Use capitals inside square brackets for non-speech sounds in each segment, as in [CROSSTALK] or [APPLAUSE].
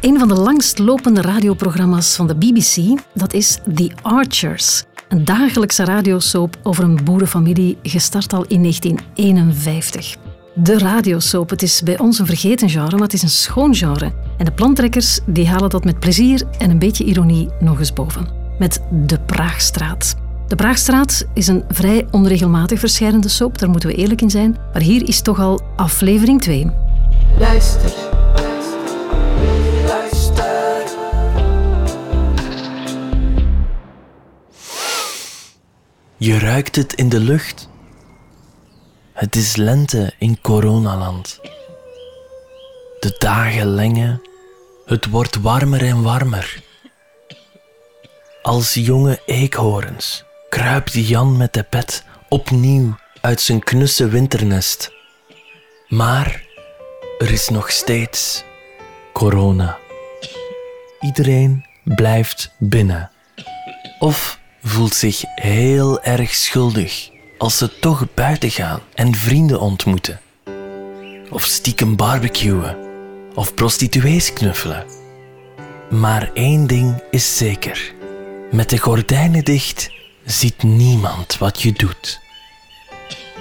Een van de langstlopende radioprogramma's van de BBC, dat is The Archers. Een dagelijkse radiosoap over een boerenfamilie, gestart al in 1951. De radiosoap, het is bij ons een vergeten genre, maar het is een schoon genre. En de plantrekkers die halen dat met plezier en een beetje ironie nog eens boven. Met De Praagstraat. De Praagstraat is een vrij onregelmatig verschijnende soap, daar moeten we eerlijk in zijn. Maar hier is toch al aflevering 2. Luister. Je ruikt het in de lucht. Het is lente in coronaland. De dagen lengen. Het wordt warmer en warmer. Als jonge eekhoorns kruipt Jan met de pet opnieuw uit zijn knusse winternest. Maar er is nog steeds corona. Iedereen blijft binnen. Of voelt zich heel erg schuldig als ze toch buiten gaan en vrienden ontmoeten. Of stiekem barbecuen. Of prostituees knuffelen. Maar één ding is zeker. Met de gordijnen dicht ziet niemand wat je doet.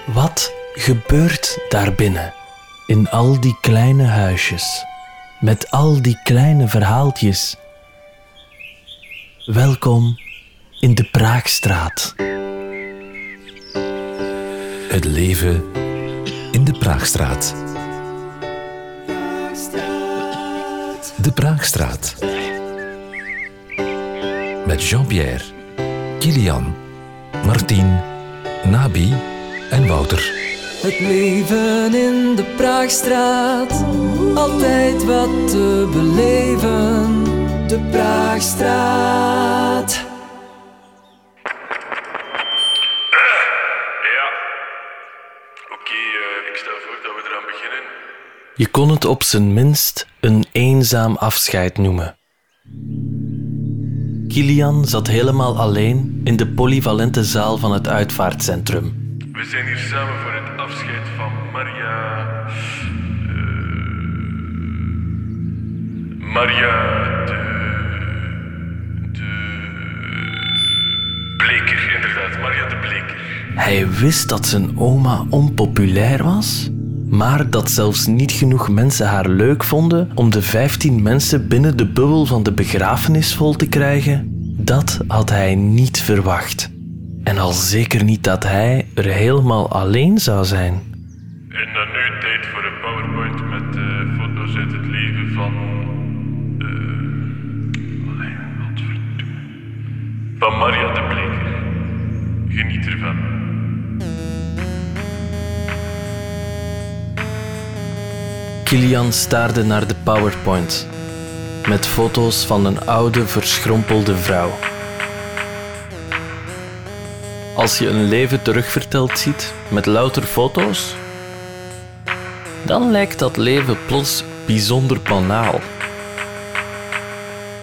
Wat gebeurt daarbinnen? In al die kleine huisjes, met al die kleine verhaaltjes. Welkom in de Praagstraat. Het leven in de Praagstraat. De Praagstraat. Met Jean-Pierre, Kilian, Martien, Nabi en Wouter. Het leven in de Praagstraat. Altijd wat te beleven. De Praagstraat. Oké, eh, ik stel voor dat we eraan beginnen. Je kon het op zijn minst een eenzaam afscheid noemen. Kilian zat helemaal alleen in de polyvalente zaal van het uitvaartcentrum. We zijn hier samen voor het afscheid van Maria. eh, Maria de. de. Bleker, inderdaad. Maria de Bleker. Hij wist dat zijn oma onpopulair was, maar dat zelfs niet genoeg mensen haar leuk vonden om de 15 mensen binnen de bubbel van de begrafenis vol te krijgen, dat had hij niet verwacht. En al zeker niet dat hij er helemaal alleen zou zijn. En dan nu tijd voor een PowerPoint met eh, foto's uit het leven van. godverdomme. Van Maria de Bleker. Geniet ervan. Kilian staarde naar de PowerPoint met foto's van een oude, verschrompelde vrouw. Als je een leven terugverteld ziet met louter foto's, dan lijkt dat leven plots bijzonder banaal.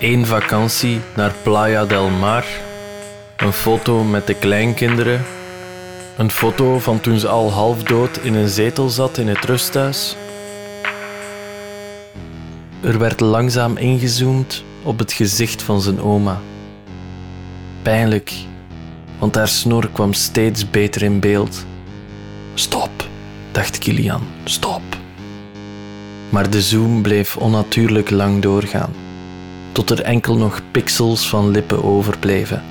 Eén vakantie naar Playa del Mar, een foto met de kleinkinderen, een foto van toen ze al half dood in een zetel zat in het rusthuis. Er werd langzaam ingezoomd op het gezicht van zijn oma. Pijnlijk, want haar snor kwam steeds beter in beeld. Stop, dacht Kilian, stop. Maar de zoom bleef onnatuurlijk lang doorgaan, tot er enkel nog pixels van lippen overbleven.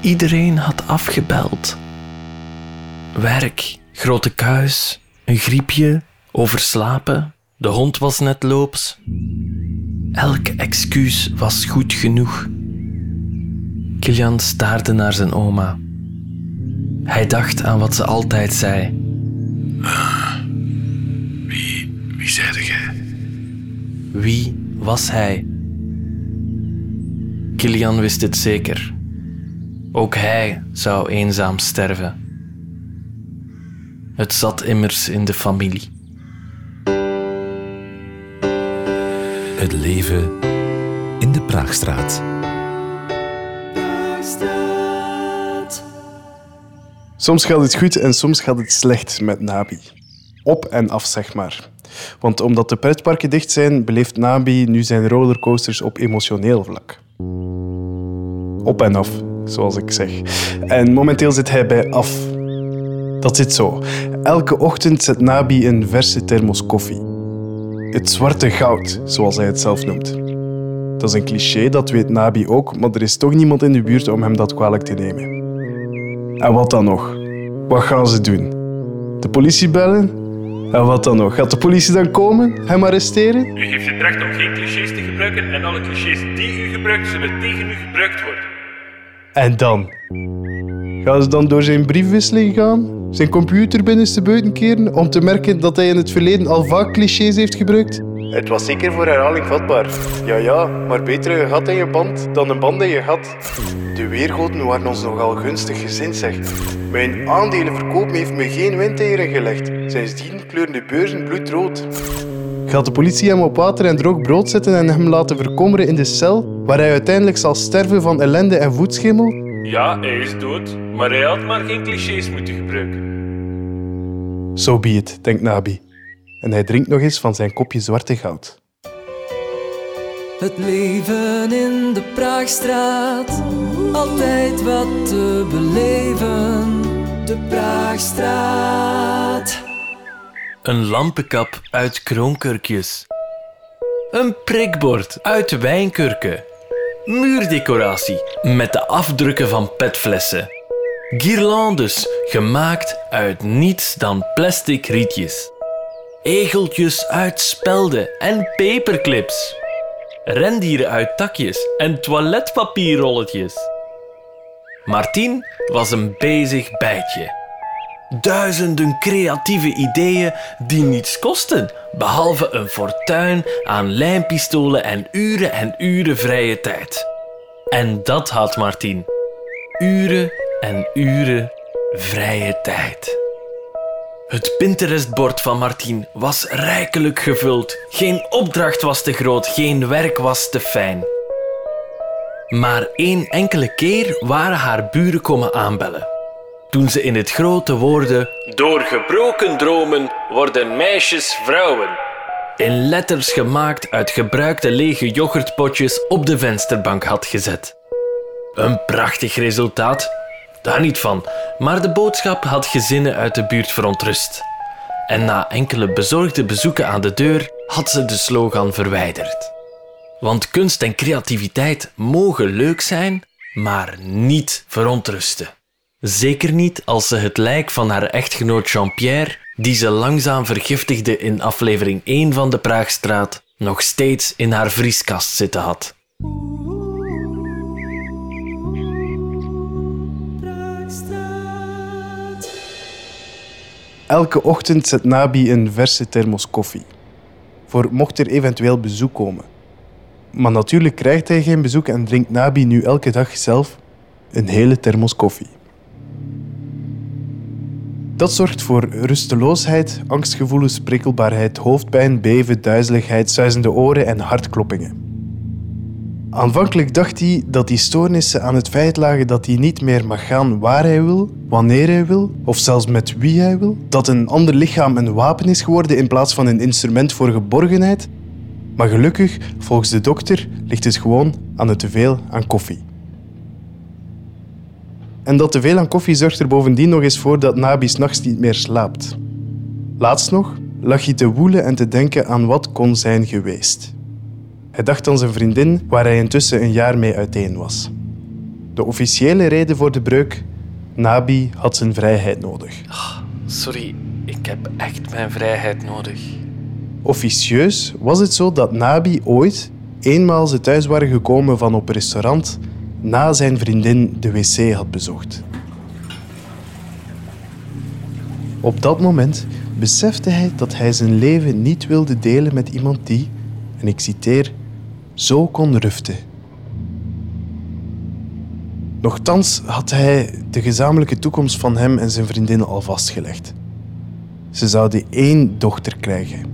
Iedereen had afgebeld. Werk, grote kuis, een griepje, overslapen, de hond was net loops. Elk excuus was goed genoeg. Kilian staarde naar zijn oma. Hij dacht aan wat ze altijd zei. Wie, wie zeide jij? Wie was hij? Kilian wist het zeker. Ook hij zou eenzaam sterven. Het zat immers in de familie. Het leven in de Praagstraat. Soms gaat het goed en soms gaat het slecht met Nabi. Op en af, zeg maar. Want omdat de pretparken dicht zijn, beleeft Nabi nu zijn rollercoasters op emotioneel vlak. Op en af, zoals ik zeg. En momenteel zit hij bij af. Dat zit zo. Elke ochtend zet Nabi een verse thermos koffie. Het zwarte goud, zoals hij het zelf noemt. Dat is een cliché, dat weet Nabi ook, maar er is toch niemand in de buurt om hem dat kwalijk te nemen. En wat dan nog? Wat gaan ze doen? De politie bellen? En wat dan nog? Gaat de politie dan komen? Hem arresteren? U heeft het recht om geen clichés te gebruiken en alle clichés die u gebruikt zullen tegen u gebruikt worden. En dan? Gaan ze dan door zijn briefwisseling gaan? Zijn computer binnenste buiten keren om te merken dat hij in het verleden al vaak clichés heeft gebruikt? Het was zeker voor herhaling vatbaar. Ja, ja, maar beter een gat in je band dan een band in je gat. De weergoden waren ons nogal gunstig gezind, zeg. Mijn aandelenverkoop heeft me geen windeieren gelegd. Sindsdien kleuren de beurzen bloedrood. Gaat de politie hem op water en droog brood zetten en hem laten verkommeren in de cel, waar hij uiteindelijk zal sterven van ellende en voetschimmel? Ja, hij is dood, maar hij had maar geen clichés moeten gebruiken. So be it, denkt Nabi. En hij drinkt nog eens van zijn kopje zwarte goud. Het leven in de Praagstraat, altijd wat te beleven. De Praagstraat. Een lampenkap uit kroonkurkjes. Een prikbord uit wijnkurken. Muurdecoratie met de afdrukken van petflessen. Guirlandes gemaakt uit niets dan plastic rietjes. Egeltjes uit spelden en paperclips. Rendieren uit takjes en toiletpapierrolletjes. Martien was een bezig bijtje. Duizenden creatieve ideeën die niets kosten, behalve een fortuin aan lijmpistolen en uren en uren vrije tijd. En dat had Martien. Uren en uren vrije tijd. Het Pinterest-bord van Martien was rijkelijk gevuld. Geen opdracht was te groot, geen werk was te fijn. Maar één enkele keer waren haar buren komen aanbellen. Toen ze in het grote woorden Door gebroken dromen worden meisjes vrouwen. In letters gemaakt uit gebruikte lege yoghurtpotjes op de vensterbank had gezet. Een prachtig resultaat, daar niet van, maar de boodschap had gezinnen uit de buurt verontrust. En na enkele bezorgde bezoeken aan de deur had ze de slogan verwijderd. Want kunst en creativiteit mogen leuk zijn, maar niet verontrusten. Zeker niet als ze het lijk van haar echtgenoot Jean-Pierre, die ze langzaam vergiftigde in aflevering 1 van de Praagstraat, nog steeds in haar vrieskast zitten had. Elke ochtend zet Nabi een verse thermos koffie. Voor mocht er eventueel bezoek komen. Maar natuurlijk krijgt hij geen bezoek en drinkt Nabi nu elke dag zelf een hele thermos koffie. Dat zorgt voor rusteloosheid, angstgevoelens, prikkelbaarheid, hoofdpijn, beven, duizeligheid, suizende oren en hartkloppingen. Aanvankelijk dacht hij dat die stoornissen aan het feit lagen dat hij niet meer mag gaan waar hij wil, wanneer hij wil, of zelfs met wie hij wil. Dat een ander lichaam een wapen is geworden in plaats van een instrument voor geborgenheid. Maar gelukkig, volgens de dokter, ligt het gewoon aan het teveel aan koffie. En dat teveel aan koffie zorgt er bovendien nog eens voor dat Nabi s'nachts niet meer slaapt. Laatst nog lag hij te woelen en te denken aan wat kon zijn geweest. Hij dacht aan zijn vriendin, waar hij intussen een jaar mee uiteen was. De officiële reden voor de breuk? Nabi had zijn vrijheid nodig. Sorry, ik heb echt mijn vrijheid nodig. Officieus was het zo dat Nabi ooit eenmaal ze thuis waren gekomen van op restaurant na zijn vriendin de wc had bezocht. Op dat moment besefte hij dat hij zijn leven niet wilde delen met iemand die, en ik citeer, zo kon ruften. Nochtans had hij de gezamenlijke toekomst van hem en zijn vriendin al vastgelegd. Ze zouden één dochter krijgen,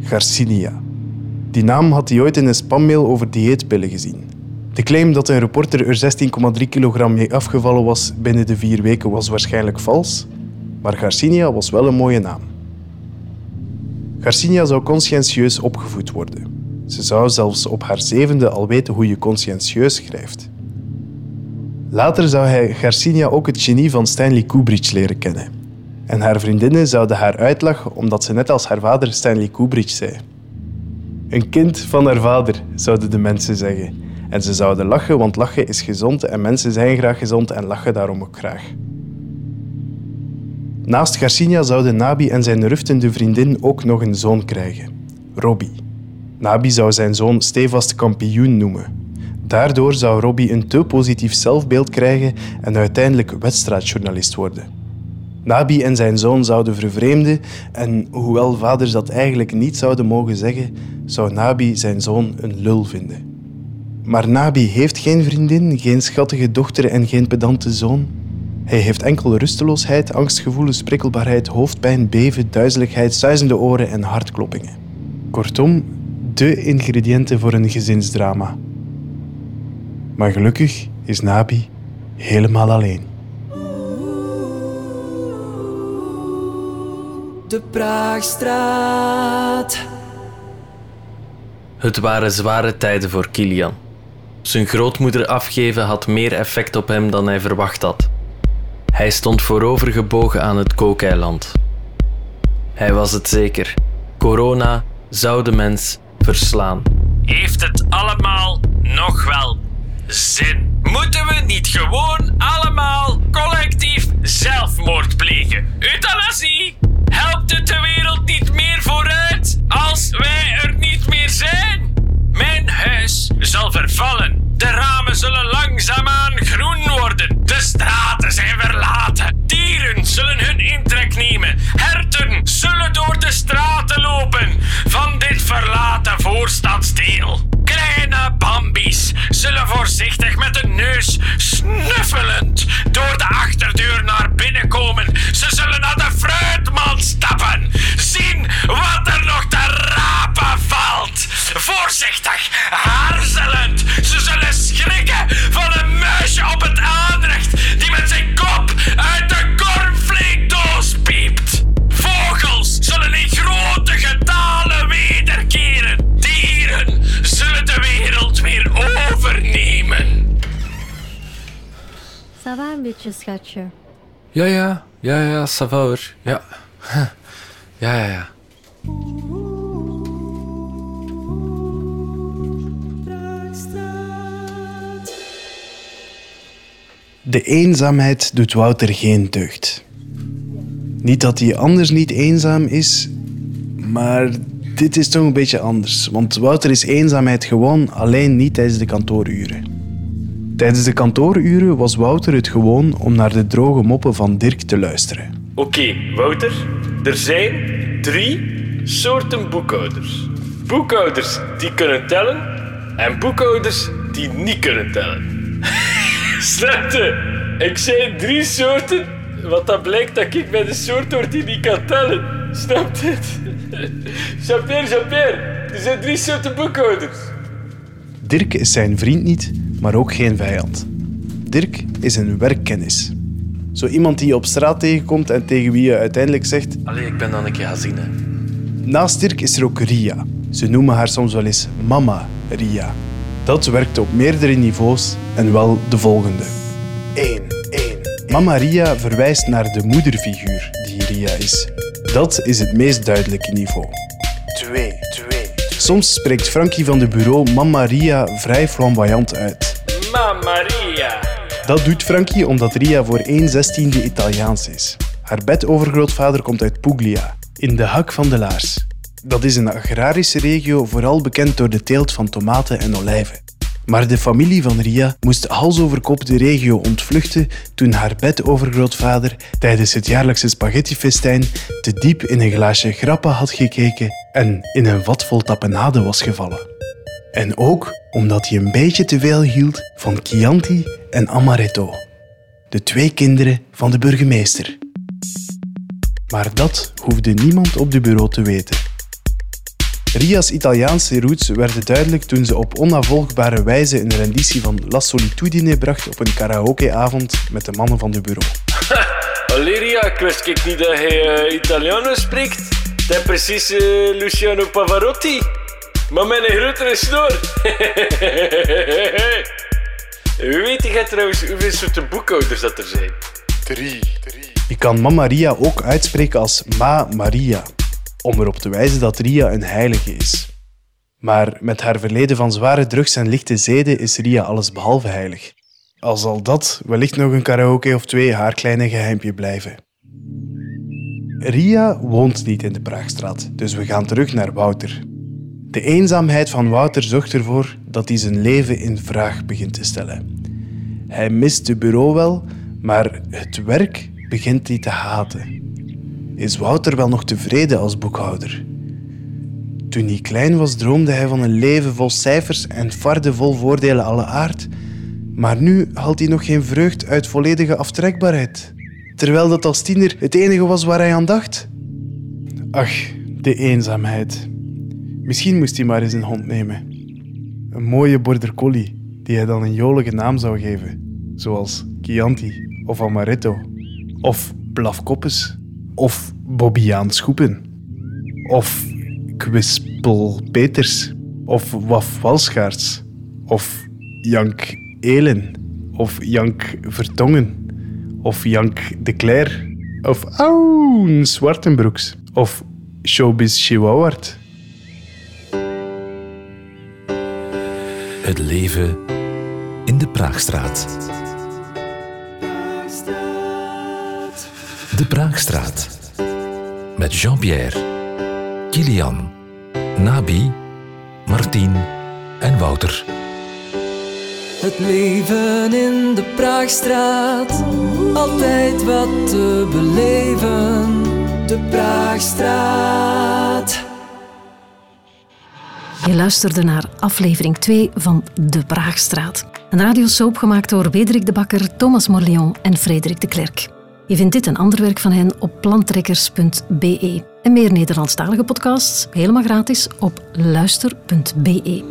Garcinia. Die naam had hij ooit in een spammail over dieetpillen gezien. De claim dat een reporter er 16,3 kilogram mee afgevallen was binnen de vier weken was waarschijnlijk vals, maar Garcinia was wel een mooie naam. Garcinia zou conscientieus opgevoed worden. Ze zou zelfs op haar zevende al weten hoe je conscientieus schrijft. Later zou hij Garcinia ook het genie van Stanley Kubrick leren kennen. En haar vriendinnen zouden haar uitlachen omdat ze net als haar vader Stanley Kubrick zei. Een kind van haar vader, zouden de mensen zeggen. En ze zouden lachen, want lachen is gezond en mensen zijn graag gezond en lachen daarom ook graag. Naast Garcinia zouden Nabi en zijn ruftende vriendin ook nog een zoon krijgen, Robbie. Nabi zou zijn zoon stevast kampioen noemen. Daardoor zou Robbie een te positief zelfbeeld krijgen en uiteindelijk wedstrijdjournalist worden. Nabi en zijn zoon zouden vervreemden en hoewel vaders dat eigenlijk niet zouden mogen zeggen, zou Nabi zijn zoon een lul vinden. Maar Nabi heeft geen vriendin, geen schattige dochter en geen pedante zoon. Hij heeft enkel rusteloosheid, angstgevoelens, prikkelbaarheid, hoofdpijn, beven, duizeligheid, suizende oren en hartkloppingen. Kortom, de ingrediënten voor een gezinsdrama. Maar gelukkig is Nabi helemaal alleen. De Praagstraat. Het waren zware tijden voor Kilian. Zijn grootmoeder afgeven had meer effect op hem dan hij verwacht had. Hij stond voorovergebogen aan het kookeiland. Hij was het zeker. Corona zou de mens verslaan. Heeft het allemaal nog wel zin? Moeten we niet gewoon allemaal collectief zelfmoord plegen? Euthanasie? Helpt het de wereld niet meer vooruit als wij er niet meer zijn? Mijn huis zal vervallen. De ramen zullen langzaamaan groen worden. De straten zijn verlaten. Dieren zullen hun intrek nemen. Herten zullen door de straten lopen van dit verlaten voorstadsdeel. Kleine bambies zullen voorzichtig met de neus Ça va een beetje, schatje? Ja, ja, ja, ja, ça va hoor. Ja. Ja, ja, ja. De eenzaamheid doet Wouter geen deugd. Niet dat hij anders niet eenzaam is, maar dit is toch een beetje anders. Want Wouter is eenzaamheid gewoon, alleen niet tijdens de kantooruren. Tijdens de kantooruren was Wouter het gewoon om naar de droge moppen van Dirk te luisteren. Oké, Wouter. Er zijn drie soorten boekhouders. Boekhouders die kunnen tellen en boekhouders die niet kunnen tellen. [LAUGHS] Snap je? Ik zei drie soorten, want dat blijkt dat ik bij de soort hoor die niet kan tellen. Snap? [LAUGHS] Jean-Pierre, Jean-Pierre, er zijn drie soorten boekhouders. Dirk is zijn vriend niet, maar ook geen vijand. Dirk is een werkkennis. Zo iemand die je op straat tegenkomt en tegen wie je uiteindelijk zegt... Allee, ik ben dan een keer gaan zien, hè. Naast Dirk is er ook Ria. Ze noemen haar soms wel eens Mama Ria. Dat werkt op meerdere niveaus en wel de volgende. 1. 1. Mama Ria verwijst naar de moederfiguur die Ria is. Dat is het meest duidelijke niveau. 2. 2. Soms spreekt Frankie van de bureau Mama Ria vrij flamboyant uit. Ma Maria. Dat doet Frankie omdat Ria voor 1 zestiende Italiaans is. Haar bedovergrootvader komt uit Puglia, in de hak van de laars. Dat is een agrarische regio vooral bekend door de teelt van tomaten en olijven. Maar de familie van Ria moest hals over kop de regio ontvluchten toen haar bedovergrootvader tijdens het jaarlijkse spaghettifestijn te diep in een glaasje grappa had gekeken en in een vat vol tapenade was gevallen. En ook omdat hij een beetje te veel hield van Chianti en Amaretto, de twee kinderen van de burgemeester. Maar dat hoefde niemand op de bureau te weten. Ria's Italiaanse roots werden duidelijk toen ze op onafvolgbare wijze een renditie van La Solitudine bracht op een karaokeavond met de mannen van de bureau. [LAUGHS] Valeria, ik wist ik niet dat hij uh, Italiano spreekt. Dat is precies eh, Luciano Pavarotti. Maar met een grotere snor. [LAUGHS] Weet je trouwens hoeveel soorten boekhouders dat er zijn? Je kan Mama Ria ook uitspreken als Ma Maria, om erop te wijzen dat Ria een heilige is. Maar met haar verleden van zware drugs en lichte zeden is Ria allesbehalve heilig. Al zal dat wellicht nog een karaoke of twee haar kleine geheimpje blijven. Ria woont niet in de Praagstraat, dus we gaan terug naar Wouter. De eenzaamheid van Wouter zorgt ervoor dat hij zijn leven in vraag begint te stellen. Hij mist het bureau wel, maar het werk begint hij te haten. Is Wouter wel nog tevreden als boekhouder? Toen hij klein was, droomde hij van een leven vol cijfers en farde vol voordelen alle aard. Maar nu haalt hij nog geen vreugd uit volledige aftrekbaarheid. Terwijl dat als tiener het enige was waar hij aan dacht. Ach, de eenzaamheid. Misschien moest hij maar eens een hond nemen. Een mooie border collie, die hij dan een jolige naam zou geven. Zoals Chianti of Amaretto. Of Blafkoppes. Of Bobbiaan Schoepen. Of Kwispel Peters. Of Waf Walschaarts. Of Jank Elen. Of Jank Vertongen. Of Jank de Cler. Of Auw Zwartenbroeks. Of Showbiz Chihuahuart. Het leven in de Praagstraat. De Praagstraat. Met Jean-Pierre, Kilian, Nabi, Martien en Wouter. Het leven in de Praagstraat, altijd wat te beleven. De Praagstraat. Je luisterde naar aflevering 2 van De Praagstraat. Een radiosoap gemaakt door Wederik de Bakker, Thomas Morlion en Frederik de Klerk. Je vindt dit en ander werk van hen op plantrekkers.be. En meer Nederlandstalige podcasts helemaal gratis op luister.be.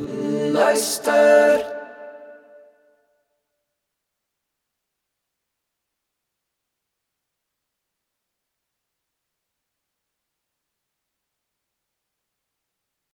Luister.